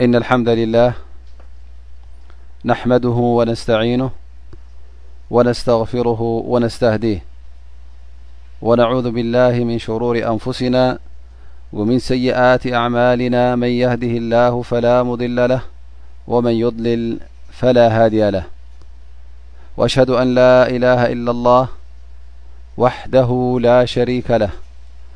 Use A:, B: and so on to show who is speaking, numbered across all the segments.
A: إن الحمد لله نحمده ونتينه وستفره ونستهديه ونعوh بالله من شرور أنفسنا ومن سيئت ملنا من يهده الله فلا مضل له ومن يلل فلا hdي له وأهد أ لا إله إلا الله وحده لا ري له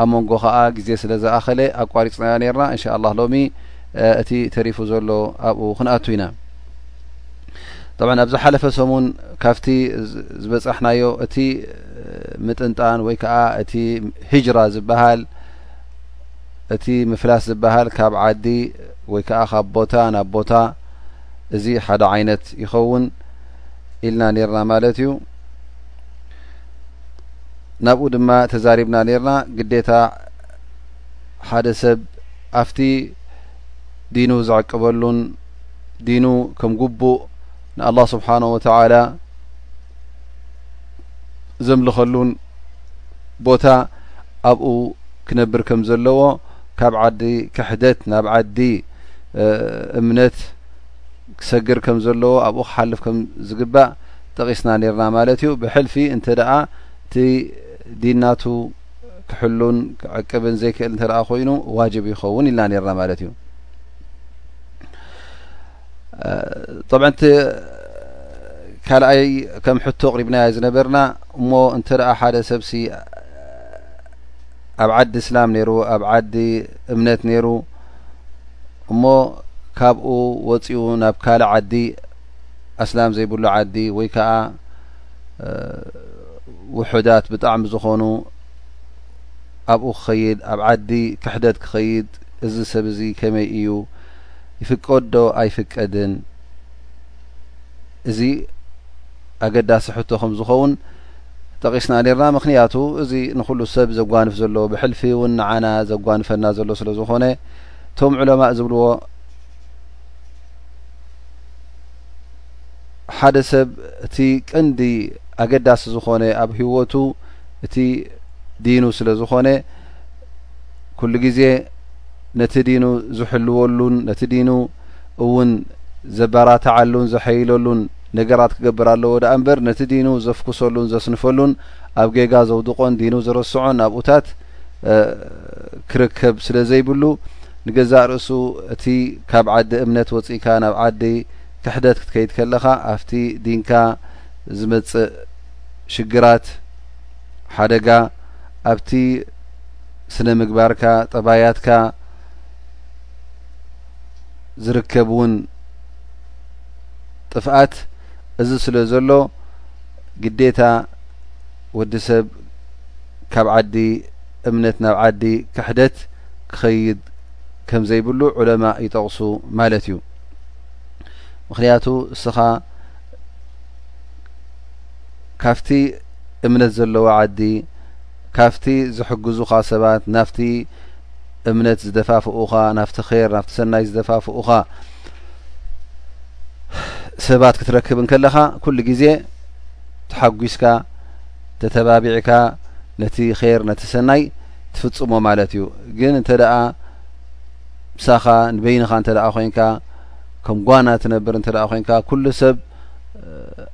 A: ኣብ መንጎ ከኣ ግዜ ስለ ዝኣኸለ ኣቋሪጽናዮ ነርና እንሻኣላህ ሎሚ እቲ ተሪፉ ዘሎ ኣብኡ ክንኣቱ ኢና ጠብዓ ኣብ ዝሓለፈ ሰሙን ካብቲ ዝበጻሕናዮ እቲ ምጥንጣን ወይ ከዓ እቲ ሂጅራ ዝበሃል እቲ ምፍላስ ዝበሃል ካብ ዓዲ ወይ ከዓ ካብ ቦታ ናብ ቦታ እዚ ሓደ ዓይነት ይኸውን ኢልና ነርና ማለት እዩ ናብኡ ድማ ተዛሪብና ነርና ግዴታ ሓደ ሰብ ኣብቲ ዲኑ ዝዕቅበሉን ዲኑ ከም ጉቡእ ንኣላህ ስብሓን ወተዓላ ዘምልኸሉን ቦታ ኣብኡ ክነብር ከም ዘለዎ ካብ ዓዲ ክሕደት ናብ ዓዲ እምነት ክሰግር ከም ዘለዎ ኣብኡ ክሓልፍ ከም ዝግባእ ጠቒስና ኔርና ማለት እዩ ብሕልፊ እንተ እቲ ዲናቱ ክሕሉን ክዕቅብን ዘይክእል እተ ኮይኑ ዋጅብ ይኸውን ኢልና ኔርና ማለት እዩ ጠብዕንቲ ካልኣይ ከም ሕቶ ኣቕሪብናዮ ዝነበርና እሞ እንተ ሓደ ሰብሲ ኣብ ዓዲ እስላም ነይሩ ኣብ ዓዲ እምነት ነይሩ እሞ ካብኡ ወፂኡ ናብ ካልእ ዓዲ ኣስላም ዘይብሉ ዓዲ ወይ ከዓ ውሑዳት ብጣዕሚ ዝኾኑ ኣብኡ ክኸይድ ኣብ ዓዲ ክሕደት ክኸይድ እዚ ሰብ እዚ ከመይ እዩ ይፍቀድ ዶ ኣይፍቀድን እዚ ኣገዳሲ ሕቶ ከም ዝኸውን ጠቂስና ኔርና ምኽንያቱ እዚ ንኹሉ ሰብ ዘጓንፍ ዘሎ ብሕልፊ እውን ንዓና ዘጓንፈና ዘሎ ስለ ዝኾነ እቶም ዑለማእ ዝብልዎ ሓደ ሰብ እቲ ቀንዲ ኣገዳሲ ዝኾነ ኣብ ህወቱ እቲ ዲኑ ስለ ዝኾነ ኩሉ ግዜ ነቲ ዲኑ ዝሕልወሉን ነቲ ዲኑ እውን ዘበራትዓሉን ዘሐይለሉን ነገራት ክገብር ኣለዎ ደኣ እምበር ነቲ ዲኑ ዘፍኩሰሉን ዘስንፈሉን ኣብ ጌጋ ዘውድቆን ዲኑ ዝረስዖን ኣብኡታት ክርከብ ስለ ዘይብሉ ንገዛእ ርእሱ እቲ ካብ ዓዲ እምነት ወጺእካ ናብ ዓዲ ክሕደት ክትከይድ ከለኻ ኣብቲ ዲንካ ዝመጽእ ሽግራት ሓደጋ ኣብቲ ስነ ምግባርካ ጠባያትካ ዝርከብ እውን ጥፍኣት እዚ ስለ ዘሎ ግዴታ ወዲ ሰብ ካብ ዓዲ እምነት ናብ ዓዲ ክሕደት ክኸይድ ከም ዘይብሉ ዑለማእ ይጠቕሱ ማለት እዩ ምክንያቱ እስኻ ካፍቲ እምነት ዘለዎ ዓዲ ካብቲ ዝሕግዙኻ ሰባት ናብቲ እምነት ዝደፋፍኡኻ ናብቲ ኼር ናብቲ ሰናይ ዝደፋፍኡኻ ሰባት ክትረክብ እንከለኻ ኩሉ ግዜ ተሓጒስካ ተተባቢዕካ ነቲ ኼር ነቲ ሰናይ ትፍጽሞ ማለት እዩ ግን እንተ ደኣ ምሳኻ ንበይንኻ እንተ ደኣ ኮንካ ከም ጓና ትነብር እንተ ደኣ ኮንካ ኩሉ ሰብ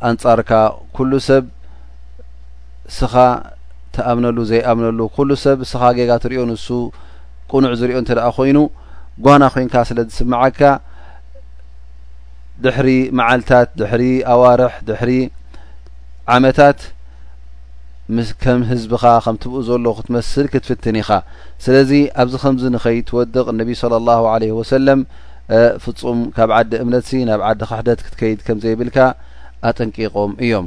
A: ኣንጻርካ ኩሉ ሰብ እስኻ ትኣምነሉ ዘይኣምነሉ ኩሉ ሰብ እስኻ ጌጋ ትሪኦ ንሱ ቁኑዕ ዝሪኦ እንተ ኮይኑ ጓና ኮንካ ስለ ዝስምዓካ ድሕሪ መዓልታት ድሕሪ ኣዋርሕ ድሕሪ ዓመታት ከም ህዝብኻ ከም ትብኡ ዘሎ ክትመስል ክትፍትን ኢኻ ስለዚ ኣብዚ ከምዚ ንኸይትወድቕ እነቢ ስለ ላሁ ለ ወሰለም ፍፁም ካብ ዓዲ እምነትሲ ናብ ዓዲ ክሕደት ክትከይድ ከም ዘይብልካ ኣጠንቂቖም እዮም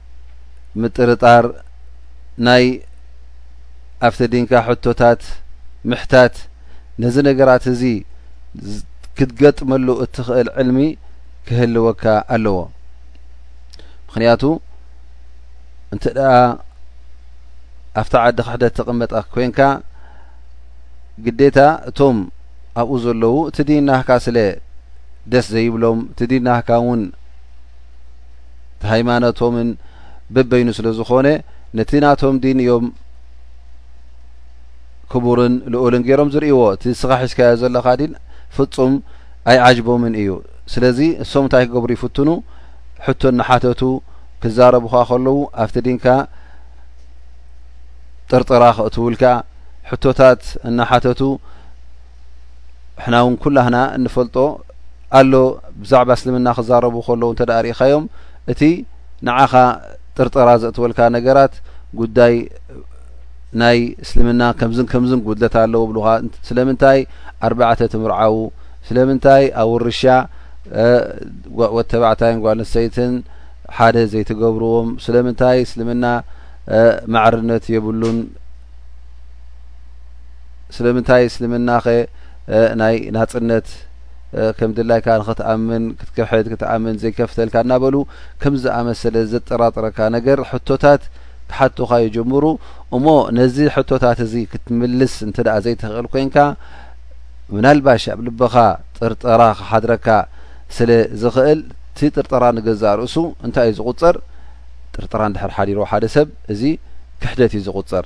A: ምጥርጣር ናይ ኣፍተዲንካ ሕቶታት ምሕታት ነዚ ነገራት እዚ ክትገጥመሉ እትኽእል ዕልሚ ክህልወካ ኣለዎ ምክንያቱ እንተ ደኣ ኣብቲ ዓዲ ክሕደት ተቐመጠ ኮንካ ግዴታ እቶም ኣብኡ ዘለዉ እቲ ዲናህካ ስለ ደስ ዘይብሎም እቲ ዲናህካ እውን ሃይማኖቶምን በበይኑ ስለ ዝኾነ ነቲ ናቶም ዲን እዮም ክቡርን ልኡልን ገይሮም ዝርእዎ እቲ ንስኻ ሒዝካዮ ዘለኻ ዲን ፍጹም ኣይዓጅቦምን እዩ ስለዚ እሶም እንታይ ክገብሩ ይፍትኑ ሕቶ እናሓተቱ ክዛረቡኻ ከለዉ ኣብቲ ዲንካ ጥርጥራ ክእትውልካ ሕቶታት እናሓተቱ ንሕና ውን ኩላህና እንፈልጦ ኣሎ ብዛዕባ እስልምና ክዛረቡ ከለዉ እንተ ርኢኻዮም እቲ ንዓኻ ጥርጠራ ዘእትወልካ ነገራት ጉዳይ ናይ እስልምና ከምዝን ከምዝን ጉድለት ኣለዎ ብልካ ስለምንታይ ኣርባዕተ ትምርዓዉ ስለምንታይ ኣብ ውርሻ ወተባዕታይን ጓል ንሰይትን ሓደ ዘይትገብርዎም ስለምንታይ እስልምና ማዕርነት የብሉን ስለምንታይ እስልምናኸ ናይ ናጽነት ከም ድላይካ ንኽትኣምን ክትክሕድ ክትኣምን ዘይከፍተልካ እናበሉ ከም ዝኣመሰለ ዘጠራጥረካ ነገር ሕቶታት ክሓቱኻ ይጅምሩ እሞ ነዚ ሕቶታት እዚ ክትምልስ እንተ ዘይትኽእል ኮንካ ምናልባሽ ኣብ ልብኻ ጥርጠራ ክሓድረካ ስለ ዝኽእል እቲ ጥርጠራ ንገዛእ ርእሱ እንታይ እዩ ዝቁፀር ጥርጠራ እንድሕር ሓዲሮ ሓደ ሰብ እዚ ክሕደት እዩ ዝቁፀር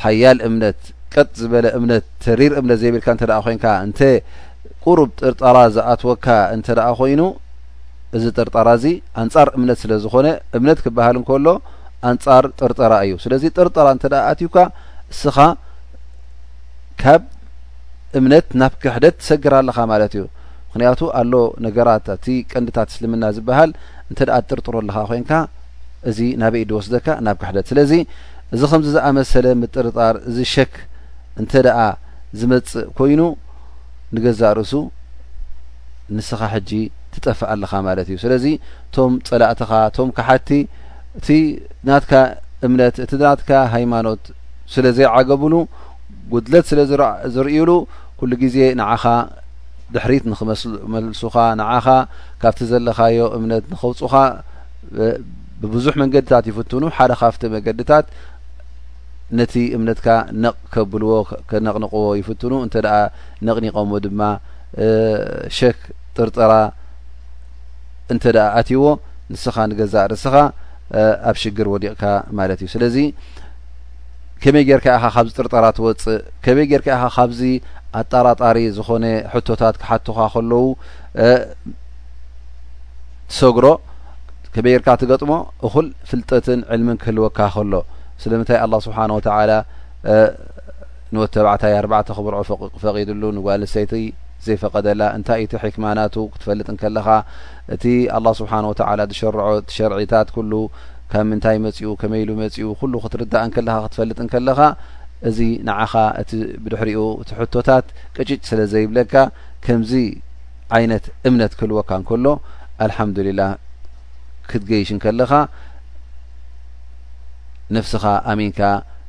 A: ሓያል እምነት ቀጥ ዝበለ እምነት ተሪር እምነት ዘይብልካ እንተ ኮይንካ እንተ ቁሩብ ጥርጣራ ዝኣትወካ እንተ ኮይኑ እዚ ጥርጣራ እዚ ኣንጻር እምነት ስለ ዝኾነ እምነት ክበሃል እንከሎ ኣንጻር ጥርጠራ እዩ ስለዚ ጥርጠራ እንተ ኣትዩካ እስኻ ካብ እምነት ናብ ክሕደት ትሰግር ኣለኻ ማለት እዩ ምክንያቱ ኣሎ ነገራት እቲ ቀንድታት እስልምና ዝበሃል እንተ ጥርጥሮ ኣለኻ ኮይንካ እዚ ናበይ ድወስደካ ናብ ክሕደት ስለዚ እዚ ከምዚ ዝኣመሰለ ምጥርጣር እዚ ሸክ እንተ ደኣ ዝመጽእ ኮይኑ ንገዛእ ርእሱ ንስኻ ሕጂ ትጠፍእ ኣለኻ ማለት እዩ ስለዚ ቶም ጸላእትኻ ቶም ካሓቲ እቲ ናትካ እምነት እቲ ናትካ ሃይማኖት ስለ ዘይዓገቡሉ ጉድለት ስለ ዝርእዩሉ ኩሉ ግዜ ንዓኻ ድሕሪት ንክመልሱኻ ንዓኻ ካብቲ ዘለኻዮ እምነት ንከውጹኻ ብብዙሕ መንገድታት ይፍትኑ ሓደ ካብቲ መገድታት ነቲ እምነትካ ነቕ ከብልዎ ከነቕንቕዎ ይፍትኑ እንተ ነቕኒቐሞ ድማ ሸክ ጥርጠራ እንተ ኣትዎ ንስኻ ንገዛእ ርእስኻ ኣብ ሽግር ወዲቕካ ማለት እዩ ስለዚ ከመይ ጌርካ ኢኻ ካብዚ ጥርጠራ ትወፅእ ከመይ ጌርካ ኢኻ ካብዚ ኣጠራጣሪ ዝኾነ ሕቶታት ክሓቱኻ ከለዉ ትሰግሮ ከመይ ጌርካ ትገጥሞ እኹል ፍልጠትን ዕልምን ክህልወካ ከሎ ስለምንታይ ኣላ ስብሓን ወተዓላ ንወተባዕታይ ኣርባዕተ ክብርዖ ፈቂድሉ ንጓል ንሰይቲ ዘይፈቀደላ እንታይ እዩ እቲ ሕክማ ናቱ ክትፈልጥ እንከለኻ እቲ ኣላ ስብሓን ወተዓላ ዝሸርዖ ሸርዒታት ኩሉ ካብ ምንታይ መፅኡ ከመይ ኢሉ መፅኡ ኩሉ ክትርዳእ እንከለኻ ክትፈልጥ እንከለኻ እዚ ንዓኻ እቲ ብድሕሪኡ እቲ ሕቶታት ቅጭጭ ስለ ዘይብለካ ከምዚ ዓይነት እምነት ክህልወካ እንከሎ ኣልሓምዱሊላ ክትገይሽ እንከለኻ ነፍስኻ ኣሚንካ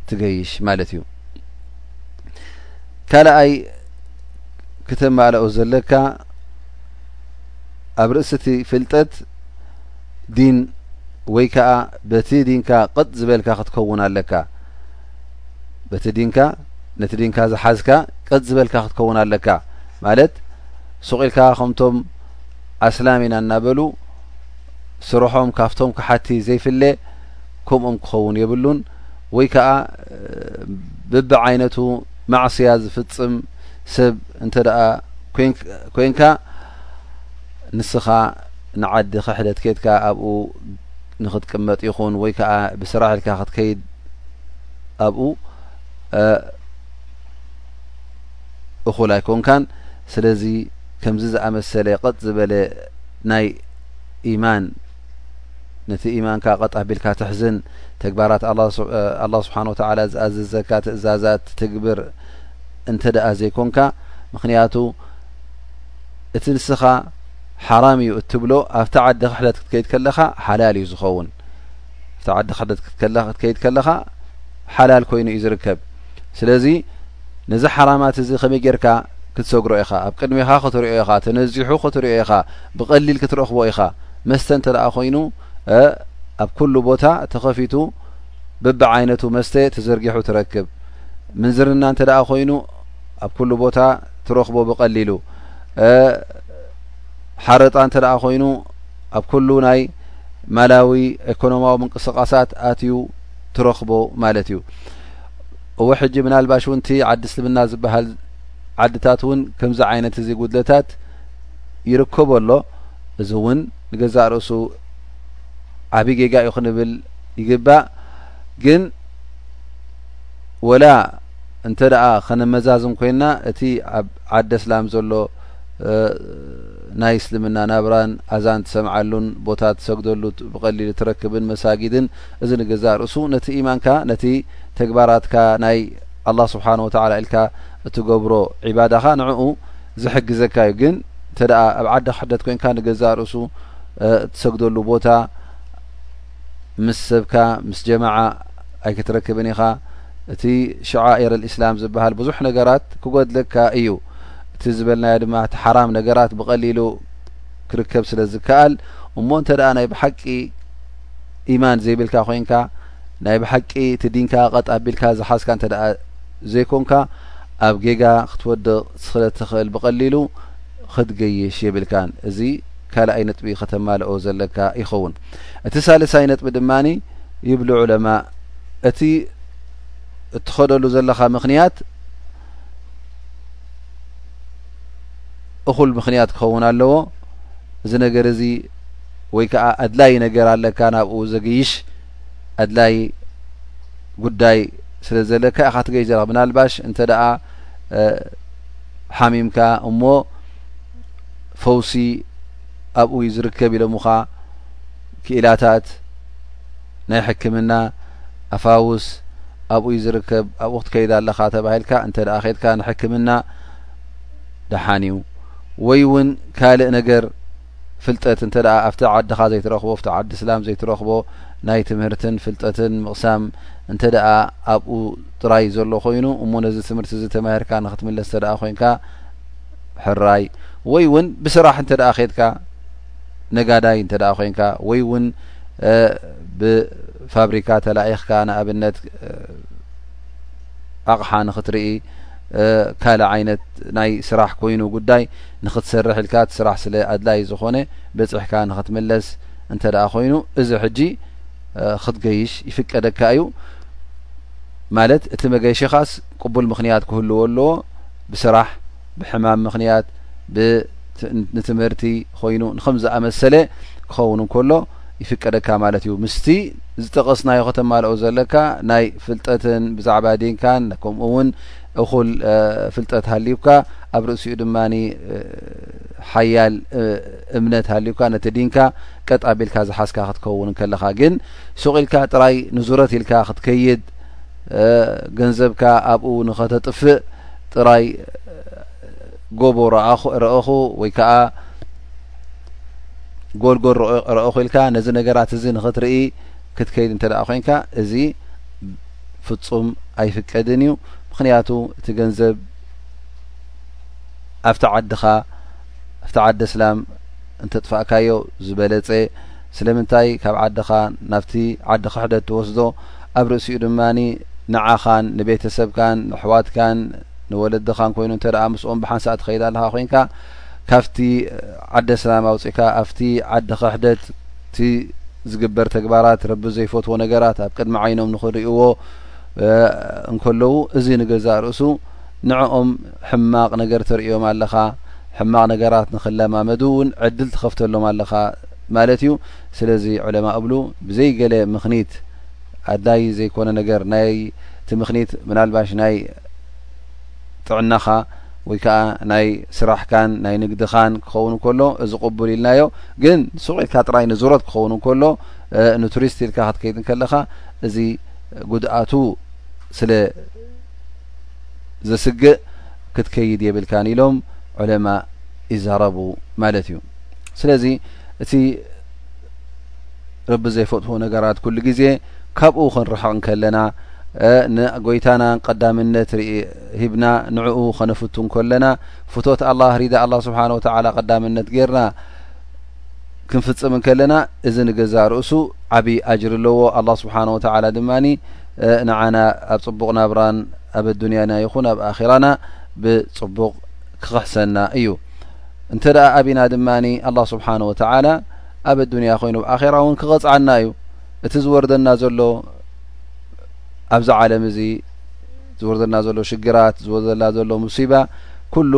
A: ትገይሽ ማለት እዩ ካልኣይ ክተማልኦ ዘለካ ኣብ ርእሲ እቲ ፍልጠት ዲን ወይ ከዓ በቲ ዲንካ ቕጥ ዝበልካ ክትከውን ኣለካ በቲ ዲንካ ነቲ ዲንካ ዝሓዝካ ቀጥ ዝበልካ ክትከውን ኣለካ ማለት ሱቂልካ ከምቶም ኣስላም ኢና እናበሉ ስርሖም ካብቶም ክሓቲ ዘይፍለ ከምኦም ክኸውን የብሉን ወይ ከዓ ብቢ ዓይነቱ ማዕስያ ዝፍፅም ሰብ እንተ ኮንካ ንስኻ ንዓዲ ክሕደት ኬትካ ኣብኡ ንክትቅመጥ ይኹን ወይ ከዓ ብስራሕ ኢልካ ክትከይድ ኣብኡ እኹል ኣይኮንካን ስለዚ ከምዚ ዝኣመሰለ ቀጥ ዝበለ ናይ ኢማን ነቲ ኢማንካ ቀጥ ኣቢልካ ትሕዝን ተግባራት ኣላ ስብሓን ወተላ ዝኣዘዘካ ትእዛዛት ትትግብር እንተ ደኣ ዘይኮንካ ምክንያቱ እቲ ንስኻ ሓራም እዩ እትብሎ ኣብቲ ዓዲ ክሕደት ክትከይድ ከለኻ ሓላል እዩ ዝኸውን ኣብቲ ዓዲ ክሕደት ክትከይድ ከለኻ ሓላል ኮይኑ እዩ ዝርከብ ስለዚ ነዚ ሓራማት እዚ ከመይ ጌርካ ክትሰግሮ ኢኻ ኣብ ቅድሜኻ ክትሪኦ ኢኻ ተነዚሑ ክትሪኦ ኢኻ ብቀሊል ክትረኽቦ ኢኻ መስተ እንተ ደኣ ኮይኑ ኣብ ኩሉ ቦታ ተኸፊቱ ብቢ ዓይነቱ መስተ ተዘርጊሑ ትረክብ ምንዝርና እንተ ደኣ ኮይኑ ኣብ ኩሉ ቦታ ትረኽቦ ብቀሊሉ ሓረጣ እንተ ኮይኑ ኣብ ኩሉ ናይ ማላዊ ኤኮኖማዊ ምንቅስቃሳት ኣትዩ ትረኽቦ ማለት እዩ እወ ሕጂ ምናልባሽ ውንቲ ዓዲ እስልምና ዝበሃል ዓድታት እውን ከምዚ ዓይነት እዚ ጉድለታት ይርከቦ ኣሎ እዚ እውን ንገዛእ ርእሱ ዓብይ ጌጋ እዩ ክንብል ይግባእ ግን ወላ እንተ ከነመዛዝን ኮይና እቲ ኣብ ዓደ እስላም ዘሎ ናይ እስልምና ናብራን ኣዛን ትሰምዓሉን ቦታ ትሰግደሉ ብቀሊል ትረክብን መሳጊድን እዚ ንገዛእ ርእሱ ነቲ ኢማንካ ነቲ ተግባራትካ ናይ ኣላ ስብሓን ወተላ ኢልካ እትገብሮ ዒባዳኻ ንዕኡ ዝሕግዘካ እዩ ግን እንተ ኣብ ዓዲ ክሕደት ኮንካ ንገዛእ ርእሱ እትሰግደሉ ቦታ ምስ ሰብካ ምስ ጀማዓ ኣይክትረክብን ኢኻ እቲ ሸዓኢር ኣልእስላም ዝበሃል ብዙሕ ነገራት ክጎድለካ እዩ እቲ ዝበልናዮ ድማ እቲ ሓራም ነገራት ብቐሊሉ ክርከብ ስለ ዝከኣል እሞ እንተ ናይ ብሓቂ ኢማን ዘይብልካ ኮንካ ናይ ብሓቂ እቲ ዲንካ ቀጥ ኣቢልካ ዝሓዝካ እንተ ዘይኮንካ ኣብ ጌጋ ክትወድቕ ስለ ትኽእል ብቐሊሉ ክትገይሽ የብልካን እዚ ካልኣይ ነጥቢ ከተማልኦ ዘለካ ይኸውን እቲ ሳልሳይ ነጥቢ ድማ ይብሉ ዑለማ እቲ እትኸደሉ ዘለኻ ምኽንያት እኹል ምኽንያት ክኸውን ኣለዎ እዚ ነገር እዚ ወይ ከዓ ኣድላይ ነገር ኣለካ ናብኡ ዘግይሽ ኣድላይ ጉዳይ ስለ ዘለካ ኢኻ ትገይ ዘለ ምናልባሽ እንተ ደኣ ሓሚምካ እሞ ፈውሲ ኣብኡ ዩ ዝርከብ ኢሎምኻ ክኢላታት ናይ ሕክምና ኣፋውስ ኣብኡ ዩ ዝርከብ ኣብኡ ክትከይድ ኣለኻ ተባሂልካ እንተ ከድካ ንሕክምና ደሓን እዩ ወይ እውን ካልእ ነገር ፍልጠት እንተ ኣብቲ ዓድኻ ዘይትረኽቦ ቲ ዓዲ ስላም ዘይትረኽቦ ናይ ትምህርትን ፍልጠትን ምቕሳም እንተ ኣብኡ ጥራይ ዘሎ ኮይኑ እሞ ነዚ ትምህርቲ ዚ ተማሂርካ ንክትምለስ ተ ኮንካ ሕራይ ወይ ውን ብስራሕ እንተ ከድካ ነጋዳይ እንተ ኮንካ ወይ ውን ብፋብሪካ ተላኢኽካ ንኣብነት ኣቕሓ ንክትርኢ ካልእ ዓይነት ናይ ስራሕ ኮይኑ ጉዳይ ንክትሰርሕ ኢልካ እቲ ስራሕ ስለ ኣድላይ ዝኾነ በፂሕካ ንክትምለስ እንተ ኮይኑ እዚ ሕጂ ክትገይሽ ይፍቀደካ እዩ ማለት እቲ መገይሽኻስ ቅቡል ምክንያት ክህልዎ ኣለዎ ብስራሕ፣ ብሕማም ምኽንያት፣ ንትምህርቲ ኮይኑ ንኸም ዝኣመሰለ ክኸውን እንከሎ ይፍቀደካ ማለት እዩ። ምስቲ ዝጠቐስናዮ ከተማልኦ ዘለካ ናይ ፍልጠትን ብዛዕባ ዲንካን ከምኡ እውን እኹል ፍልጠት ሃልዩካ ኣብ ርእሲኡ ድማ ሓያል እምነት ሃልዩካ ነቲ ዲንካ ቀጥ ኣቢልካ ዝሓዝካ ክትከውን ከለኻ ግን ሱቕ ኢልካ ጥራይ ንዙረት ኢልካ ክትከይድ ገንዘብካ ኣብኡ ንኸተጥፍእ ጥራይ ጎቦ ረኣኹ ወይ ከዓ ጎልጎል ረእኹ ኢልካ ነዚ ነገራት እዚ ንኽትርኢ ክትከይድ እንተ ኮንካ እዚ ፍፁም ኣይፍቀድን እዩ ምክንያቱ እቲ ገንዘብ ኣብቲ ዓድኻ ኣብቲ ዓዲ እስላም እንተጥፋእካዮ ዝበለጸ ስለምንታይ ካብ ዓድኻ ናብቲ ዓዲ ክሕደት ትወስዶ ኣብ ርእሲኡ ድማ ንዓኻን ንቤተሰብካን ንኣሕዋትካን ንወለድኻን ኮይኑ እንተ ምስኦም ብሓንሳእ ትኸይድ ኣለኻ ኮንካ ካብቲ ዓደ ሰላም ኣውፅእካ ኣብቲ ዓዲ ክሕደት እቲ ዝግበር ተግባራት ረቢ ዘይፈትዎ ነገራት ኣብ ቅድሚ ዓይኖም ንክርእዎ እንከለዉ እዚ ንገዛእ ርእሱ ንዕኦም ሕማቅ ነገር ተርእዮም ኣለኻ ሕማቅ ነገራት ንኽለማመዱ ውን ዕድል ትኸፍተሎም ኣለኻ ማለት ዩ ስለዚ ዑለማ እብሉ ብዘይ ገለ ምኽኒት ኣድላይ ዘይኮነ ነገር ናይ እቲ ምኽኒት ምናልባሽ ናይ ጥዕናኻ ወይ ከዓ ናይ ስራሕካን ናይ ንግድኻን ክኸውን ከሎ እዚ ቅቡል ኢልናዮ ግን ሱቅ ኢልካ ጥራይ ንዙረት ክኸውን ከሎ ንቱሪስት ኢልካ ክትከይድ ከለኻ እዚ ጉድኣቱ ስለ ዘስግእ ክትከይድ የብልካን ኢሎም ዑለማ ይዛረቡ ማለት እዩ ስለዚ እቲ ረቢ ዘይፈትዎ ነገራት ኩሉ ግዜ ካብኡ ክንርሕቕ እንከለና ንጎይታና ቀዳምነት ሂብና ንዕኡ ከነፍቱ ከለና ፍቶት ኣላ ሪዳ ኣላ ስብሓን ወተላ ቀዳምነት ጌርና ክንፍፅም ከለና እዚ ንገዛእ ርእሱ ዓብዪ ኣጅር ኣለዎ ኣላ ስብሓን ወተላ ድማ ንዓና ኣብ ጽቡቕ ናብራን ኣብ ኣዱንያና ይኹን ኣብ ኣኺራና ብጽቡቕ ክኽሕሰና እዩ እንተ ደኣ ኣብና ድማ ኣላ ስብሓን ወተዓላ ኣብ ኣዱንያ ኮይኑ ብ ኣኼራ እውን ክቐጽዓና እዩ እቲ ዝወርደና ዘሎ ኣብዚ ዓለም እዚ ዝወርዘና ዘሎ ሽግራት ዝወርዘና ዘሎ ሙሲባ ኩሉ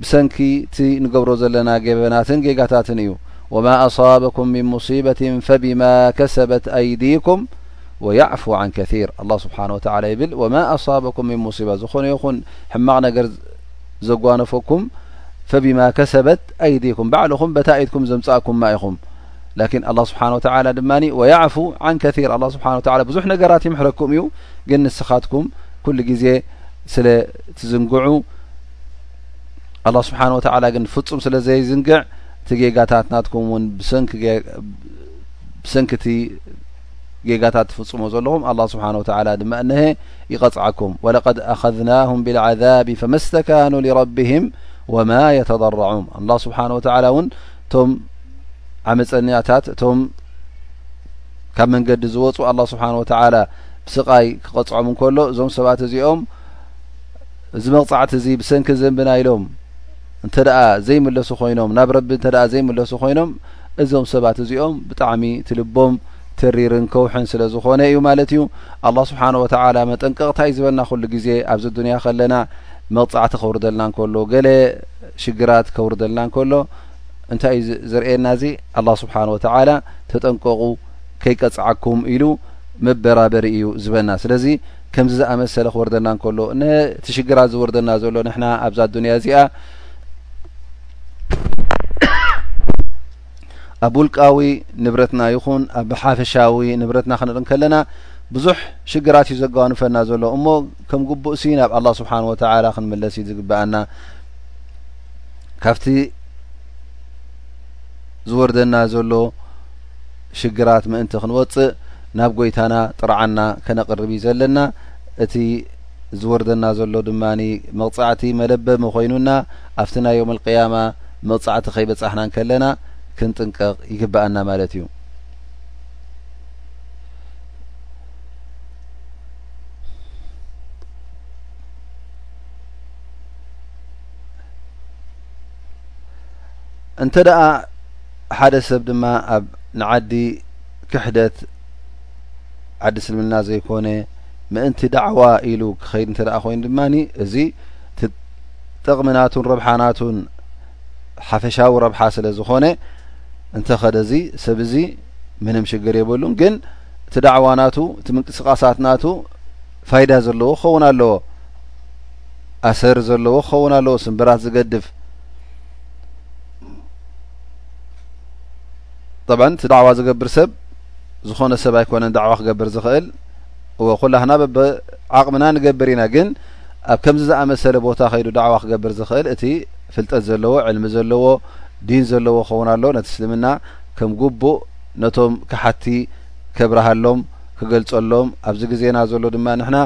A: ብሰንኪ እቲ ንገብሮ ዘለና ገበናትን ጌጋታትን እዩ ወማ ኣصበኩም ምን ሙሲበትን ፈብማ ከሰበት ኣይዲኩም ወየዕፉ ዓን ከሲር ኣላህ ስብሓን ወተዓላ ይብል ወማ ኣሳበኩም ምን ሙሲባ ዝኾነ ይኹን ሕማቕ ነገር ዘጓነፈኩም ፈቢማ ከሰበት ኣይዲኩም ባዕልኹም በታ ኢድኩም ዘምፃእኩማ ኢኹም ላኪን ኣላ ስብሓን ወተዓላ ድማ ወየዕፉ ዓን ከሲር ኣላ ስብሓን ወተዓላ ብዙሕ ነገራት ይምሕረኩም እዩ ግን ንስኻትኩም ኩሉ ግዜ ስለ ትዝንግዑ ኣላ ስብሓን ወተዓላ ግን ፍፁም ስለ ዘይዝንግዕ እቲ ጌጋታት ናትኩም እውን ብሰንኪ እቲ ጌጋታት ትፍጽሙ ዘለኹም ኣላ ስብሓን ወተላ ድማ እነሀ ይቐፅዓኩም ወለቀድ ኣኸዝናሁም ብልዓዛብ ፈመስተካኑ ልረብህም ወማ የተضራዑም ኣላ ስብሓን ወተላ እውን እቶም ዓመፀኒያታት እቶም ካብ መንገዲ ዝወፁ ኣላ ስብሓን ወተላ ብስቃይ ክቐፅዖም እንከሎ እዞም ሰባት እዚኦም እዚ መቕፃዕቲ እዚ ብሰንኪ ዘንብና ኢሎም እንተ ደኣ ዘይምለሱ ኮይኖም ናብ ረቢ እተ ዘይምለሱ ኮይኖም እዞም ሰባት እዚኦም ብጣዕሚ እቲ ልቦም ተሪርን ከውሕን ስለ ዝኾነ እዩ ማለት እዩ ኣላ ስብሓን ወተላ መጠንቀቕታ ዩ ዝበና ኩሉ ግዜ ኣብዚ ዱንያ ከለና መቕፃዕቲ ከውርደልና እንከሎ ገለ ሽግራት ከውርደልና እንከሎ እንታይ እዩ ዝርእየና እዚ ኣላ ስብሓን ወተላ ተጠንቀቑ ከይቀፅዓኩም ኢሉ መበራበሪ እዩ ዝበና ስለዚ ከምዚ ዝኣመሰለ ክወርደና እንከሎ ነቲ ሽግራት ዝወርደና ዘሎ ንሕና ኣብዛ ዱንያ እዚኣ ኣብ ውልቃዊ ንብረትና ይኹን ኣብ ሓፈሻዊ ንብረትና ክንርኢ ከለና ብዙሕ ሽግራት እዩ ዘጓንፈና ዘሎ እሞ ከም ግቡእ ሲ ናብ ኣላ ስብሓን ወተላ ክንምለስ እዩ ዝግበኣና ካብቲ ዝወርደና ዘሎ ሽግራት ምእንቲ ክንወፅእ ናብ ጎይታና ጥርዓና ከነቅርብ እዩ ዘለና እቲ ዝወርደና ዘሎ ድማ መቕጻዕቲ መለበሚ ኮይኑና ኣብቲ ናይ ዮም ኣልቅያማ መቕጻዕቲ ከይበጻሕና እንከለና ክንጥንቀቕ ይግብኣና ማለት እዩ እንተ ደኣ ሓደ ሰብ ድማ ኣብ ንዓዲ ክሕደት ዓዲ እስልምና ዘይኮነ ምእንቲ ዳዕዋ ኢሉ ክኸይድ እንተ ደኣ ኮይኑ ድማ እዚ ጠቕሚ ናቱን ረብሓ ናቱን ሓፈሻዊ ረብሓ ስለ ዝኾነ እንተኸደ እዚ ሰብ እዚ ምንም ሽግር የብሉን ግን እቲ ዳዕዋ ናቱ እቲ ምንቅስቃሳት ናቱ ፋይዳ ዘለዎ ክኸውን ኣለዎ ኣሰር ዘለዎ ክኸውን ኣለዎ ስምብራት ዝገድፍ ጠብዐ እቲ ዳዕዋ ዝገብር ሰብ ዝኾነ ሰብ ኣይኮነን ዳዕዋ ክገብር ዝኽእል እወ ኩላህና በበ ዓቕምና ንገብር ኢና ግን ኣብ ከምዚ ዝኣመሰለ ቦታ ከይዱ ዳዕዋ ክገብር ዝኽእል እቲ ፍልጠት ዘለዎ ዕልሚ ዘለዎ ዲን ዘለዎ ክኸውን ኣሎ ነቲ እስልምና ከም ጉቡእ ነቶም ክሓቲ ከብርሃሎም ክገልጸሎም ኣብዚ ግዜና ዘሎ ድማ ንሕና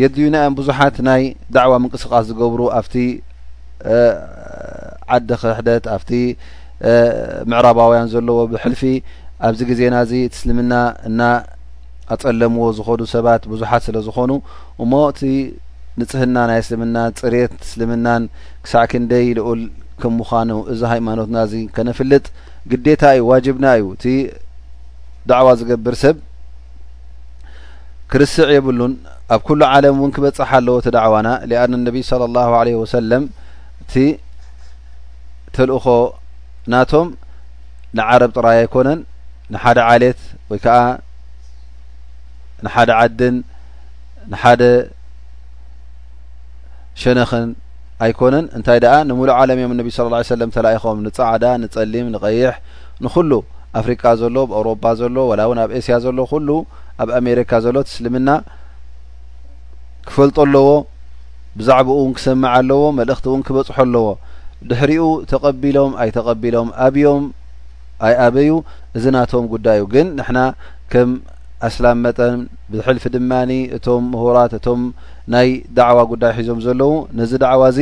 A: የድልዩና እዮም ብዙሓት ናይ ዳዕዋ ምንቅስቃስ ዝገብሩ ኣብቲ ዓዲ ክሕደት ኣብቲ ምዕራባውያን ዘለዎ ብሕልፊ ኣብዚ ግዜና እዚ ትስልምና እና ኣጸለምዎ ዝኸዱ ሰባት ብዙሓት ስለ ዝኾኑ እሞ እቲ ንጽህና ናይ እስልምና ጽሬት እስልምናን ክሳዕ ክንደይ ልኡል ከም ምዃኑ እዚ ሃይማኖትና እዚ ከነፍልጥ ግዴታ እዩ ዋጅብና እዩ እቲ ዳዕዋ ዝገብር ሰብ ክርስዕ የብሉን ኣብ ኩሉ ዓለም እውን ክበጽሓ ኣለዎ እቲ ዳዕዋና ሊኣን ነቢይ ስለ ላሁ ለ ወሰለም እቲ ተልእኾ ናቶም ንዓረብ ጥራይ ኣይኮነን ንሓደ ዓሌት ወይ ከዓ ንሓደ ዓድን ንሓደ ሸነኽን ኣይኮነን እንታይ ደኣ ንምሉእ ዓለም እዮም ነቢ ስለ ላ ሰለም ተላኢኾም ንፃዕዳ ንፀሊም ንቐይሕ ንኹሉ ኣፍሪቃ ዘሎ ብ ኣውሮፓ ዘሎ ዋላ እውን ኣብ ኤስያ ዘሎ ኩሉ ኣብ ኣሜሪካ ዘሎት እስልምና ክፈልጦ ኣለዎ ብዛዕባኡ ውን ክሰምዕ ኣለዎ መልእኽቲ እውን ክበፅሖ ኣለዎ ድሕሪኡ ተቐቢሎም ኣይተቐቢሎም ኣብዮም ኣይኣበዩ እዚ ናቶም ጉዳይ እዩ ግን ንሕና ከም ኣስላም መጠን ብሕልፊ ድማ እቶም ምሁራት እቶም ናይ ዳዕዋ ጉዳይ ሒዞም ዘለዉ ነዚ ዳዕዋ እዚ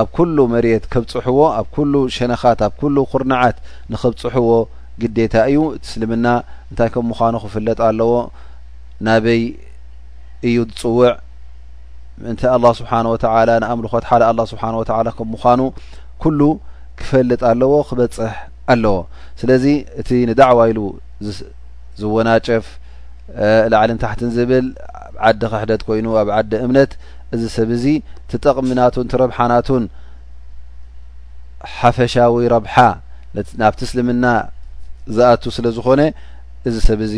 A: ኣብ ኩሉ መሬት ከብፅሕዎ ኣብ ኩሉ ሸነኻት ኣብ ኩሉ ኩርናዓት ንኸብፅሕዎ ግዴታ እዩ እቲ እስልምና እንታይ ከም ምዃኑ ክፍለጥ ኣለዎ ናበይ እዩ ዝፅውዕ ምእንቲ ኣላ ስብሓን ወተላ ንኣምልኾት ሓደ ኣላ ስብሓን ወተላ ከም ምዃኑ ኩሉ ክፈልጥ ኣለዎ ክበፅሕ ኣለዎ ስለዚ እቲ ንዳዕዋ ኢሉ ዝወናጨፍ ላዕልን ታሕትን ዝብል ኣብ ዓዲ ክሕደት ኮይኑ ኣብ ዓዲ እምነት እዚ ሰብ እዚ ትጠቕሚናቱን ትረብሓናቱን ሓፈሻዊ ረብሓ ናብቲ እስልምና ዝኣቱ ስለ ዝኾነ እዚ ሰብ እዚ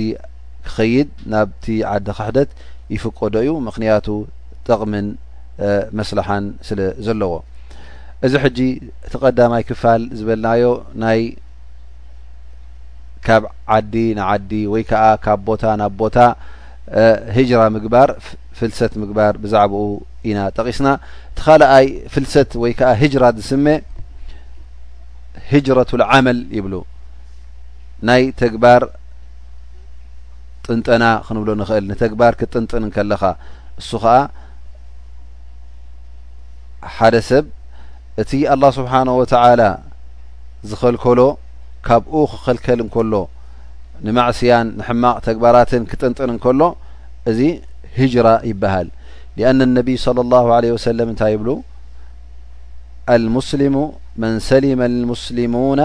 A: ክኸይድ ናብቲ ዓዲ ክሕደት ይፍቀዶ እዩ ምኽንያቱ ጠቕምን መስላሓን ስለ ዘለዎ እዚ ሕጂ እቲ ቀዳማይ ክፋል ዝበልናዮ ናይ ካብ ዓዲ ንዓዲ ወይ ከዓ ካብ ቦታ ናብ ቦታ ሂጅራ ምግባር ፍልሰት ምግባር ብዛዕባኡ ኢና ጠቂስና እቲ ካልኣይ ፍልሰት ወይ ከዓ ሂጅራ ዝስመ ሂጅረቱልዓመል ይብሉ ናይ ተግባር ጥንጠና ክንብሎ ንኽእል ንተግባር ክትጥንጥን እንከለኻ እሱ ኸዓ ሓደ ሰብ እቲ ኣላህ ስብሓን ወተዓላ ዝኸልከሎ ካብኡ ክኸልከል እንከሎ ንማዕስያን ንሕማቕ ተግባራትን ክጥንጥን እንከሎ እዚ ሂጅራ ይበሃል ሊኣነ ነቢይ صለ ላሁ ለ ወሰለም እንታይ ይብሉ ኣልሙስሊሙ መን ሰሊመ ኣልሙስሊሙና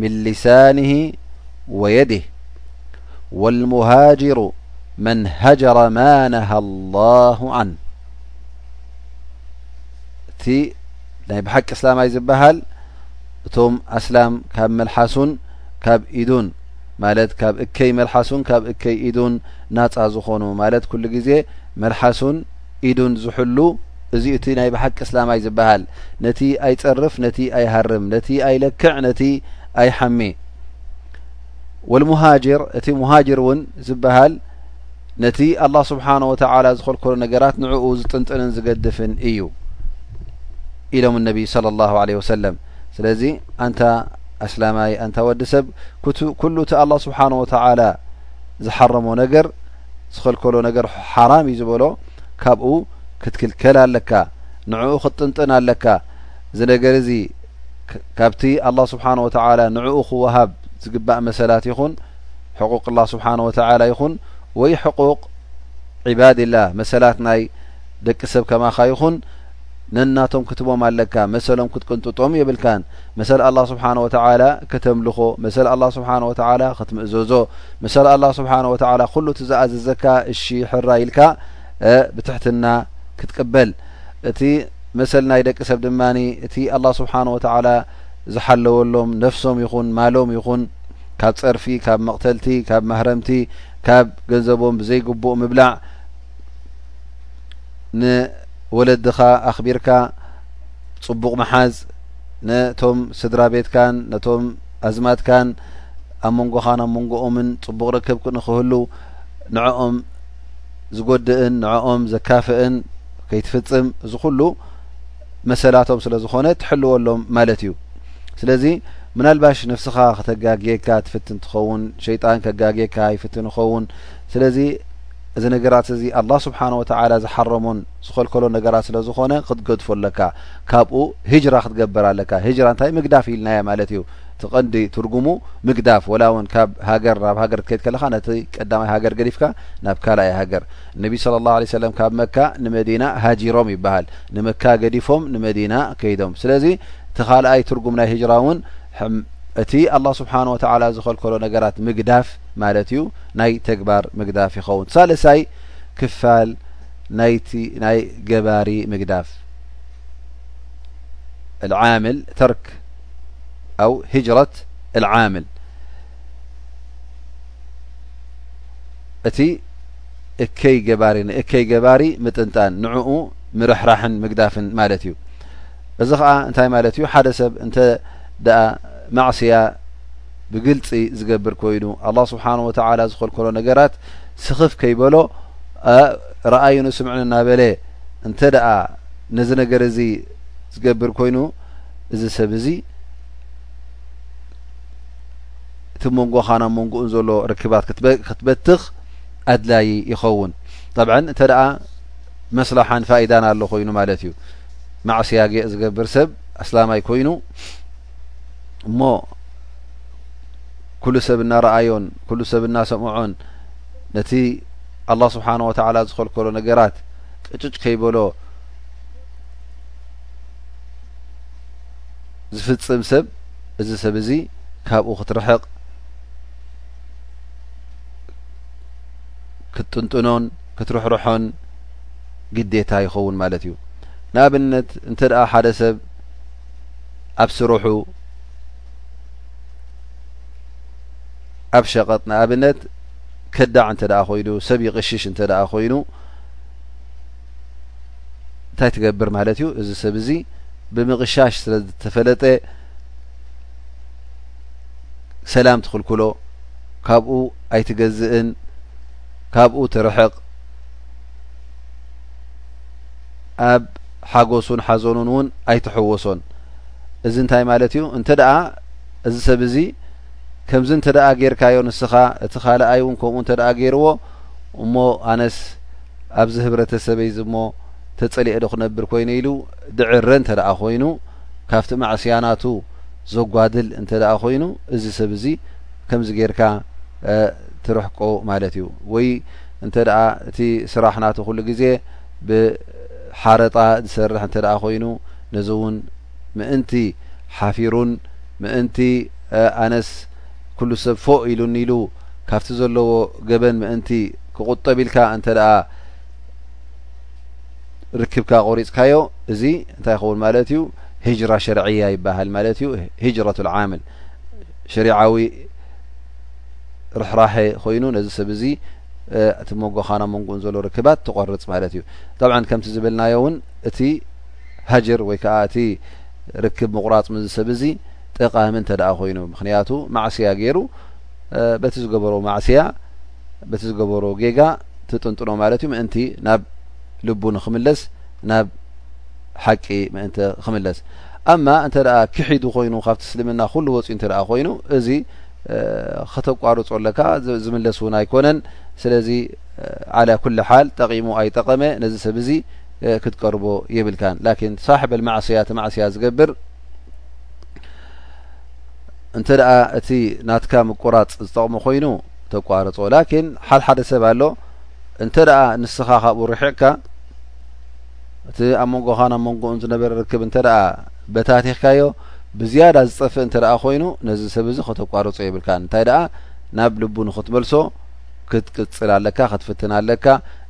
A: ምን ሊሳንህ ወየድህ ወልሙሃጅሩ መን ሃጀረ ማ ነሃ ላሁ ዓን እቲ ናይ ብሓቂ እስላማይ ዝበሃል እቶም ኣስላም ካብ መልሓሱን ካብ ኢዱን ማለት ካብ እከይ መልሓሱን ካብ እከይ ኢዱን ናፃ ዝኾኑ ማለት ኩሉ ግዜ መልሓሱን ኢዱን ዝሕሉ እዚ እቲ ናይ ብሓቂ እስላማይ ዝበሃል ነቲ ኣይጸርፍ ነቲ ኣይሃርም ነቲ ኣይለክዕ ነቲ ኣይሓሚ ወልሙሃጅር እቲ ሙሃጅር እውን ዝበሃል ነቲ ኣላ ስብሓን ወተላ ዝኸልከሉ ነገራት ንዕኡ ዝጥንጥንን ዝገድፍን እዩ ኢሎም እነቢይ ስለ ላሁ ለ ወሰለም ስለዚ ኣንታ ኣስላማይ ኣንታ ወዲ ሰብ ኩሉ እቲ ኣላ ስብሓን ወተላ ዝሓረሞ ነገር ዝኸልከሎ ነገር ሓራም እዩ ዝበሎ ካብኡ ክትክልከል ኣለካ ንዕኡ ክትጥንጥን ኣለካ እዚ ነገር እዚ ካብቲ ኣላ ስብሓን ወተላ ንዕኡ ክወሃብ ዝግባእ መሰላት ይኹን ሕቁቅ ላ ስብሓን ወተላ ይኹን ወይ ሕቁቅ ዒባድላ መሰላት ናይ ደቂ ሰብ ከማካ ይኹን ነናቶም ክትቦም ኣለካ መሰሎም ክትቅንጥጦም የብልካን መሰል ኣላ ስብሓን ወተላ ከተምልኾ መሰል ኣላ ስብሓን ወተላ ክትምእዘዞ መሰል ኣላ ስብሓን ወተላ ኩሉ እቲ ዝኣዘዘካ እሺ ሕራ ኢልካ ብትሕትና ክትቅበል እቲ መሰል ናይ ደቂ ሰብ ድማ እቲ ኣላ ስብሓን ወተላ ዝሓለወሎም ነፍሶም ይኹን ማሎም ይኹን ካብ ፀርፊ ካብ መቕተልቲ ካብ ማህረምቲ ካብ ገንዘቦም ብዘይግቡእ ምብላዕ ንወለድኻ ኣኽቢርካ ፅቡቕ ምሓዝ ነቶም ስድራ ቤትካን ነቶም ኣዝማትካን ኣብ መንጎኻን ኣብ መንጎኦምን ፅቡቕ ርክብ ንክህሉ ንዕኦም ዝጎድእን ንዕኦም ዘካፍእን ከይትፍፅም እዚ ኩሉ መሰላቶም ስለ ዝኾነ ትሕልወሎም ማለት እዩ ስለዚ ምናልባሽ ነፍስኻ ከተጋግየካ ትፍትን ትኸውን ሸይጣን ከጋግየካ ይፍትን ይኸውን ስለዚ እዚ ነገራት እዚ ኣላህ ስብሓን ወተዓላ ዝሓረሞን ዝኸልከሎ ነገራት ስለ ዝኾነ ክትገድፎ ኣለካ ካብኡ ሂጅራ ክትገብር ኣለካ ሂጅራ እንታይ ምግዳፍ ኢልናዮ ማለት እዩ እቲ ቐንዲ ትርጉሙ ምግዳፍ ወላ እውን ካብ ሃገር ናብ ሃገር ትከይድ ከለካ ነቲ ቀዳማይ ሃገር ገዲፍካ ናብ ካልኣይ ሃገር እነቢ ስለ ላ ለ ሰለም ካብ መካ ንመዲና ሃጂሮም ይበሃል ንመካ ገዲፎም ንመዲና ከይዶም ስለዚ እቲ ካልኣይ ትርጉም ናይ ሂጅራ እውን ሕም እቲ ኣላህ ስብሓን ወተዓላ ዝኸልከሎ ነገራት ምግዳፍ ማለት እዩ ናይ ተግባር ምግዳፍ ይኸውን ሳልሳይ ክፋል ናይቲ ናይ ገባሪ ምግዳፍ ልዓምል ተርክ ኣው ሂጅረት ልዓምል እቲ እከይ ገባሪ ንእከይ ገባሪ ምጥንጣን ንዕኡ ምርሕራሕን ምግዳፍን ማለት እዩ እዚ ኸኣ እንታይ ማለት እዩ ሓደ ሰብ እንተ ደኣ ማዕስያ ብግልጺ ዝገብር ኮይኑ ኣላህ ስብሓን ወተዓላ ዝኸልከሎ ነገራት ስኽፍ ከይበሎ ረኣዩን ስምዕን እናበለ እንተ ደኣ ነዚ ነገር እዚ ዝገብር ኮይኑ እዚ ሰብ እዚ እቲ መንጎኻ ናብ መንጎኡን ዘሎ ርክባት ክትበትኽ ኣድላዪ ይኸውን ጠብዐን እንተ ደኣ መስላሓን ፋይዳን ኣሎ ኮይኑ ማለት እዩ ማዕስያ ጌእ ዝገብር ሰብ ኣስላማይ ኮይኑ እሞ ኩሉ ሰብ እናረኣዮን ኩሉ ሰብ እናሰምዖን ነቲ ኣላ ስብሓን ወተላ ዝኸልከሎ ነገራት ቅጭጭ ከይበሎ ዝፍፅም ሰብ እዚ ሰብ እዚ ካብኡ ክትርሕቕ ክትጥንጥኖን ክትርሕርሖን ግዴታ ይኸውን ማለት እዩ ንኣብነት እንተ ደኣ ሓደ ሰብ ኣብ ስርሑ ኣብ ሸቐጥ ንኣብነት ከዳዕ እንተ ደኣ ኮይኑ ሰብ ይቕሽሽ እንተ ደኣ ኮይኑ እንታይ ትገብር ማለት እዩ እዚ ሰብ እዚ ብምቕሻሽ ስለ ዝተፈለጠ ሰላም ትኽልክሎ ካብኡ ኣይትገዝእን ካብኡ ትርሕቕ ኣብ ሓጎሱን ሓዘኑን እውን ኣይትሐወሶን እዚ እንታይ ማለት እዩ እንተ ደኣ እዚ ሰብ እዚ ከምዚ እንተ ደኣ ጌርካዮ ንስኻ እቲ ካልኣይ እውን ከምኡ እንተ ደኣ ገይርዎ እሞ ኣነስ ኣብዚ ህብረተሰበይ ዝሞ ተጸሊኤ ዶ ክነብር ኮይነ ኢሉ ድዕረ እንተ ደኣ ኮይኑ ካብቲ ማዕስያናቱ ዘጓድል እንተ ኮይኑ እዚ ሰብ እዚ ከምዚ ጌርካ ትርሕቆ ማለት እዩ ወይ እንተ እቲ ስራሕ ናቱ ኩሉ ግዜ ብሓረጣ ዝሰርሕ እንተ ኮይኑ ነዚ እውን ምእንቲ ሓፊሩን ምእንቲ ኣነስ ኩሉ ሰብ ፎእ ኢሉኒ ኢሉ ካብቲ ዘለዎ ገበን ምእንቲ ክቁጠብ ኢልካ እንተ ርክብካ ቆሪፅካዮ እዚ እንታይ ይኸውን ማለት እዩ ሂጅራ ሸርዕያ ይበሃል ማለት እዩ ሂጅረት ዓምል ሸሪዓዊ ርሕራሐ ኮይኑ ነዚ ሰብ እዚ እቲ ሞጎኻና መንጉን ዘሎ ርክባት ትቆርፅ ማለት እዩ ጠብዓ ከምቲ ዝበልናዮ እውን እቲ ሃጅር ወይ ከዓ እቲ ርክብ ምቁራፅ ምዚ ሰብ እዚ ጠቃሚ እንተደኣ ኮይኑ ምክንያቱ ማዕስያ ገይሩ በቲ ዝገበሮ ማዕስያ በቲ ዝገበሮ ጌጋ ትጥንጥኖ ማለት እዩ ምእንቲ ናብ ልቡ ንክምለስ ናብ ሓቂ ምእንቲ ክምለስ ኣማ እንተ ክሒዱ ኮይኑ ካብቲ ስልምና ኩሉ ወፅኡ እንተ ኮይኑ እዚ ከተቋርፆ ኣለካ ዝምለስ እውን ኣይኮነን ስለዚ ዓላ ኩል ሓል ጠቂሙ ኣይጠቐመ ነዚ ሰብ እዚ ክትቀርቦ የብልካን ላኪን ሳሕበል ማዕስያ እቲ ማዕስያ ዝገብር እንተ ደኣ እቲ ናትካ ምቁራጽ ዝጠቕሙ ኮይኑ ተቋርጾ ላኪን ሓድ ሓደ ሰብ ኣሎ እንተ ደኣ ንስኻ ካብኡ ርሒቕካ እቲ ኣብ መንጎኻን ኣብ መንጎኡን ዝነበረ ርክብ እንተ ደኣ በታቲኽካዮ ብዝያዳ ዝጠፍእ እንተ ደኣ ኮይኑ ነዚ ሰብ እዚ ከተቋርጾ የብልካ እንታይ ደኣ ናብ ልቡ ንኽትመልሶ ክትቅጽል ኣለካ ክትፍትን ኣለካ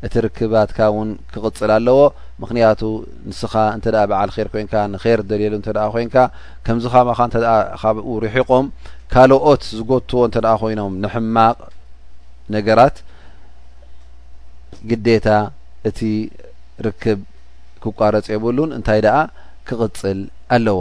A: እቲ ርክባትካ ውን ክቅጽል ኣለዎ ምክንያቱ ንስካ እንተ በዓል ር ኮንካ ንር ትደልየሉ እተ ኮንካ ከምዚ ካማካ እተ ካብኡ ርሒቆም ካልኦት ዝጎትዎ እተ ኮይኖም ንሕማቅ ነገራት ግዴታ እቲ ርክብ ክቋረጽ የብሉን እንታይ ደኣ ክቅጽል ኣለዎ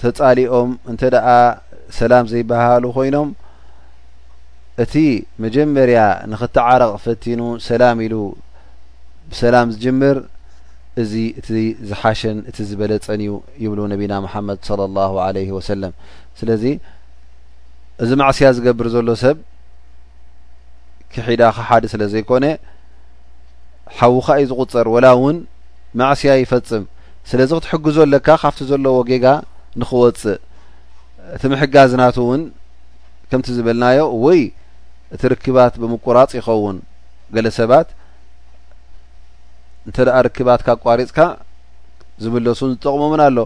A: ተጻሊኦም እንተ ሰላም ዘይበሃሃሉ ኮይኖም እቲ መጀመርያ ንክተዓረቕ ፈቲኑ ሰላም ኢሉ ብሰላም ዝጅምር እዚ እቲ ዝሓሸን እቲ ዝበለጸን እዩ ይብሉ ነቢና መሓመድ صለ ላሁ ለ ወሰለም ስለዚ እዚ ማዕስያ ዝገብር ዘሎ ሰብ ክሒዳ ክሓዲ ስለ ዘይኮነ ሓውኻ እዩ ዝቁጸር ወላ እውን ማዕስያ ይፈጽም ስለዚ ክትሕግዞ ኣለካ ካብቲ ዘለዎ ጌጋ ንክወጽእ እቲ ምሕጋዝ ናቱ እውን ከምቲ ዝበልናዮ ወይ እቲ ርክባት ብምቁራፅ ይኸውን ገለ ሰባት እንተ ደኣ ርክባትካ ኣቋሪፅካ ዝምለሱን ዝጠቕሞምን ኣሎ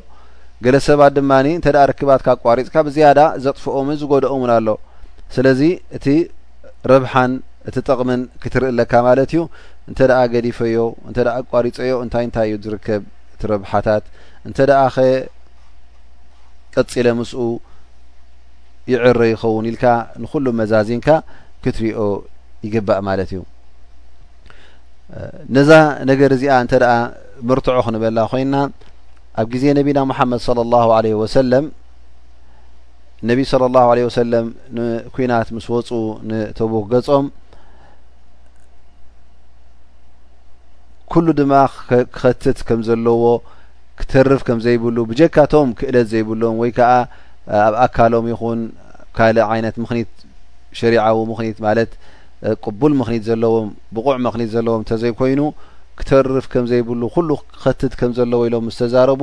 A: ገለ ሰባት ድማ እንተ ደኣ ርክባትካ ኣቋሪፅካ ብዝያዳ ዘጥፍኦምን ዝጎደኦምን ኣሎ ስለዚ እቲ ረብሓን እቲ ጠቕምን ክትርኢ ኣለካ ማለት እዩ እንተ ደኣ ገዲፈዮ እንተ ደኣ ኣቋሪጸዮ እንታይ እንታይ እዩ ዝርከብ እቲ ረብሓታት እንተ ደኣ ኸ ቀጺለ ምስኡ ይዕረ ይኸውን ኢልካ ንኹሉ መዛዚንካ ክትሪኦ ይግባእ ማለት እዩ ነዛ ነገር እዚኣ እንተ ደኣ ምርትዖ ክንበላ ኮይና ኣብ ግዜ ነቢና ሙሓመድ صለ ላሁ ለ ወሰለም ነቢ صለ ላሁ ለ ወሰለም ንኩናት ምስ ወፁ ንተቡክ ገፆም ኩሉ ድማ ክኸትት ከም ዘለዎ ክተርፍ ከም ዘይብሉ ብጀካቶም ክእለት ዘይብሎም ወይ ከዓ ኣብ ኣካሎም ይኹን ካልእ ዓይነት ምኽኒት ሸሪዓዊ ምኽኒት ማለት ቅቡል ምኽኒት ዘለዎም ብቑዕ ምኽኒት ዘለዎም እንተዘይኮይኑ ክተርፍ ከም ዘይብሉ ኩሉ ክኸትት ከም ዘለዎ ኢሎም ምስተዛረቡ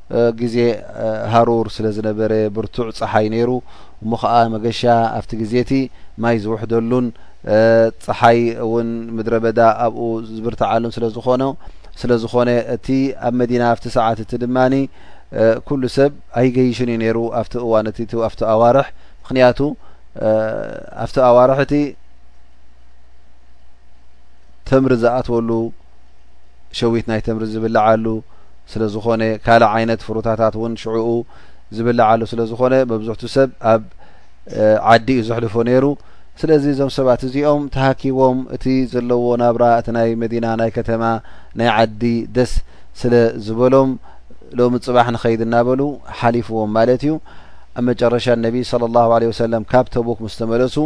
A: ግዜ ሃሩር ስለ ዝነበረ ብርቱዕ ጸሓይ ነይሩ እሞ ኸኣ መገሻ ኣብቲ ግዜቲ ማይ ዝውሕደሉን ጸሓይ እውን ምድረ በዳ ኣብኡ ዝብርትዓሉን ስለዝኾነ ስለዝኾነ እቲ ኣብ መዲና ኣብቲ ሰዓት እቲ ድማ ኩሉ ሰብ ኣይገይሽን እዩ ነይሩ ኣብቲ እዋን እቲ ኣብቲ ኣዋርሕ ምክንያቱ ኣብቲ ኣዋርሕ እቲ ተምሪ ዝኣትወሉ ሸዊት ናይ ተምሪ ዝብልዓሉ ስለ ዝኾነ ካልእ ዓይነት ፍሩታታት እውን ሽዕኡ ዝብልዓሉ ስለ ዝኾነ መብዝሕቱ ሰብ ኣብ ዓዲ እዩ ዘሕልፎ ነይሩ ስለዚ እዞም ሰባት እዚኦም ተሃኪቦም እቲ ዘለዎ ናብራ እቲ ናይ መዲና ናይ ከተማ ናይ ዓዲ ደስ ስለ ዝበሎም ሎሚ ፅባሕ ንኸይድ እናበሉ ሓሊፍዎም ማለት እዩ ኣብ መጨረሻ ነቢይ ስለ ላሁ ለ ወሰለም ካብ ተቡክ ምስ ተመለሱ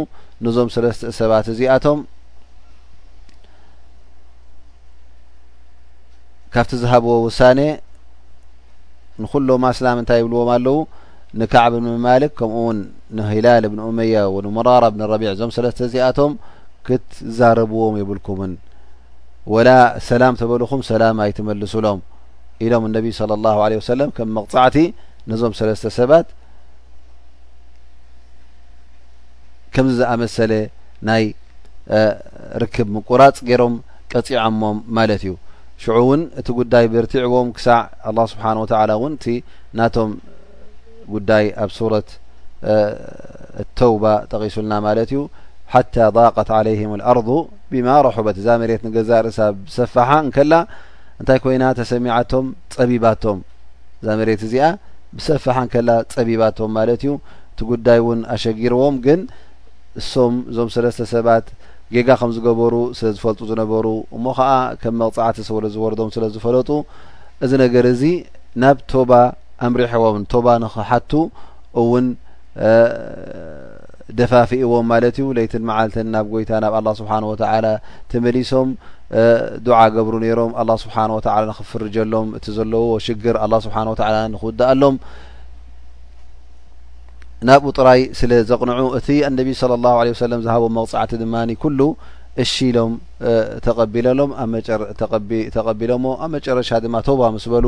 A: ነዞም ሰለስተ ሰባት እዚኣቶም ካብቲ ዝሃብዎ ውሳነ ንኩሎም ኣስላም እንታይ ይብልዎም ኣለዉ ንካዕብ ብን ማልክ ከምኡ ውን ንሂላል ብን ኡመያ ንሙራራ ብን ረቢዕ እዞም ሰለስተ እዚኣቶም ክትዛረብዎም የብልኩምን ወላ ሰላም ተበልኹም ሰላም ኣይትመልሱሎም ኢሎም እነቢይ ስለ ላ ለ ወሰለም ከም መቕፃዕቲ ነዞም ሰለስተ ሰባት ከምዚ ዝኣመሰለ ናይ ርክብ ምቁራፅ ገይሮም ቀፂዖሞም ማለት እዩ ሽዑ እውን እቲ ጉዳይ በርቲዕዎም ክሳዕ ኣላ ስብሓን ወተላ እውን እቲ ናቶም ጉዳይ ኣብ ሱረት ተውባ ጠቂሱልና ማለት እዩ ሓታ ضቀት ዓለይህም ኣርض ብማ ረሑበት እዛ መሬት ንገዛ ርእሳ ብሰፋሓ እንከላ እንታይ ኮይና ተሰሚዓቶም ፀቢባቶም እዛ መሬት እዚኣ ብሰፋሓ እንከላ ፀቢባቶም ማለት እዩ እቲ ጉዳይ እውን ኣሸጊርዎም ግን እሶም እዞም ሰለስተ ሰባት ጌጋ ከም ዝገበሩ ስለ ዝፈልጡ ዝነበሩ እሞ ኸኣ ከም መቕጻዕቲ ሰለ ዝወርዶም ስለ ዝፈለጡ እዚ ነገር እዚ ናብ ቶባ ኣምሪሕዎም ቶባ ንኽሓቱ እውን ደፋፊእዎም ማለት እዩ ለይትን መዓልትን ናብ ጎይታ ናብ ኣላ ስብሓን ወተላ ተመሊሶም ዱዓ ገብሩ ነይሮም ኣላ ስብሓን ወተላ ንክፍርጀሎም እቲ ዘለዎ ሽግር ኣላ ስብሓን ወተላ ንክውድኣሎም ናብኡ ጥራይ ስለ ዘቕንዑ እቲ ኣነቢ صለ ላه ለ ሰለም ዝሃቦ መቕጻዕቲ ድማ ኩሉ እሺ ኢሎም ተቐቢለሎም ተቐቢሎሞ ኣብ መጨረሻ ድማ ቶባ ምስ በሉ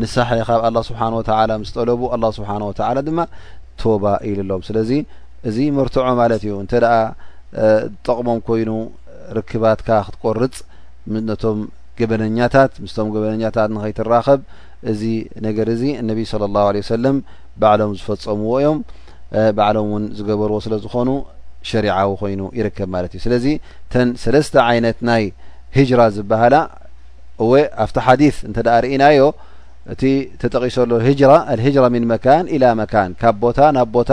A: ንሳሐ ካብ ኣላ ስብሓን ወተላ ምስ ጠለቡ ኣላ ስብሓን ወተላ ድማ ቶባ ኢልሎም ስለዚ እዚ መርትዖ ማለት እዩ እንተ ደኣ ጠቕሞም ኮይኑ ርክባትካ ክትቆርፅ ነቶም ገበነኛታት ምስቶም ገበነኛታት ንኸይትራኸብ እዚ ነገር እዚ እነቢይ ስለ ላሁ ለ ሰለም ባዕሎም ዝፈፀምዎ እዮም ባዕሎም እውን ዝገበርዎ ስለ ዝኾኑ ሸሪዓዊ ኮይኑ ይርከብ ማለት እዩ ስለዚ ተን ሰለስተ ዓይነት ናይ ሂጅራ ዝበሃላ እወ ኣብቲ ሓዲ እንተ ርእናዮ እቲ ተጠቂሰሎ ሂጅራ ኣልሂጅራ ምን መካን ኢላ መካን ካብ ቦታ ናብ ቦታ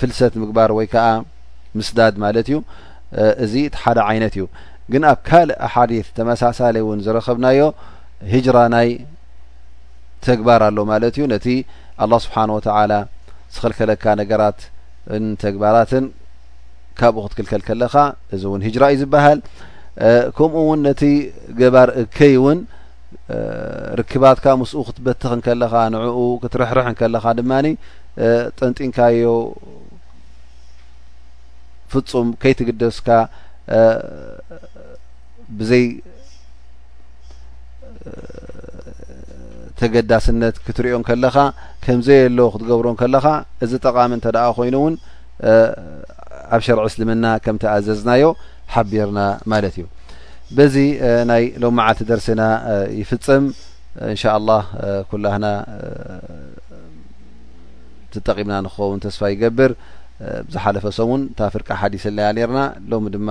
A: ፍልሰት ምግባር ወይ ከዓ ምስዳድ ማለት እዩ እዚ እቲ ሓደ ዓይነት እዩ ግን ኣብ ካልእ ሓዲ ተመሳሳሊ እውን ዝረከብናዮ ሂጅራ ናይ ተግባር ኣሎ ማለት እዩ ነቲ ኣላ ስብሓን ወተላ ዝኸልከለካ ነገራትን ተግባራትን ካብኡ ክትክልከል ከለኻ እዚ እውን ህጅራ እዩ ዝበሃል ከምኡ እውን ነቲ ገባር እከይ እውን ርክባትካ ምስኡ ክትበትኽ እንከለኻ ንዕኡ ክትርሕርሕ እንከለኻ ድማ ጠንጢንካዮ ፍፁም ከይትግደስካ ብዘይ ተገዳስነት ክትሪኦ ከለኻ ከምዘየሎ ክትገብሮ ከለኻ እዚ ጠቃሚ እንተ ኮይኑ እውን ኣብ ሸርዒ እስልምና ከም ተኣዘዝናዮ ሓቢርና ማለት እዩ በዚ ናይ ሎ መዓልቲ ደርስና ይፍፅም እንሻ ላ ኩላህና ትጠቂምና ንክኸውን ተስፋ ይገብር ብዝሓለፈ ሰሙን እታ ፍርቂ ሓዲስ ለያ ነርና ሎሚ ድማ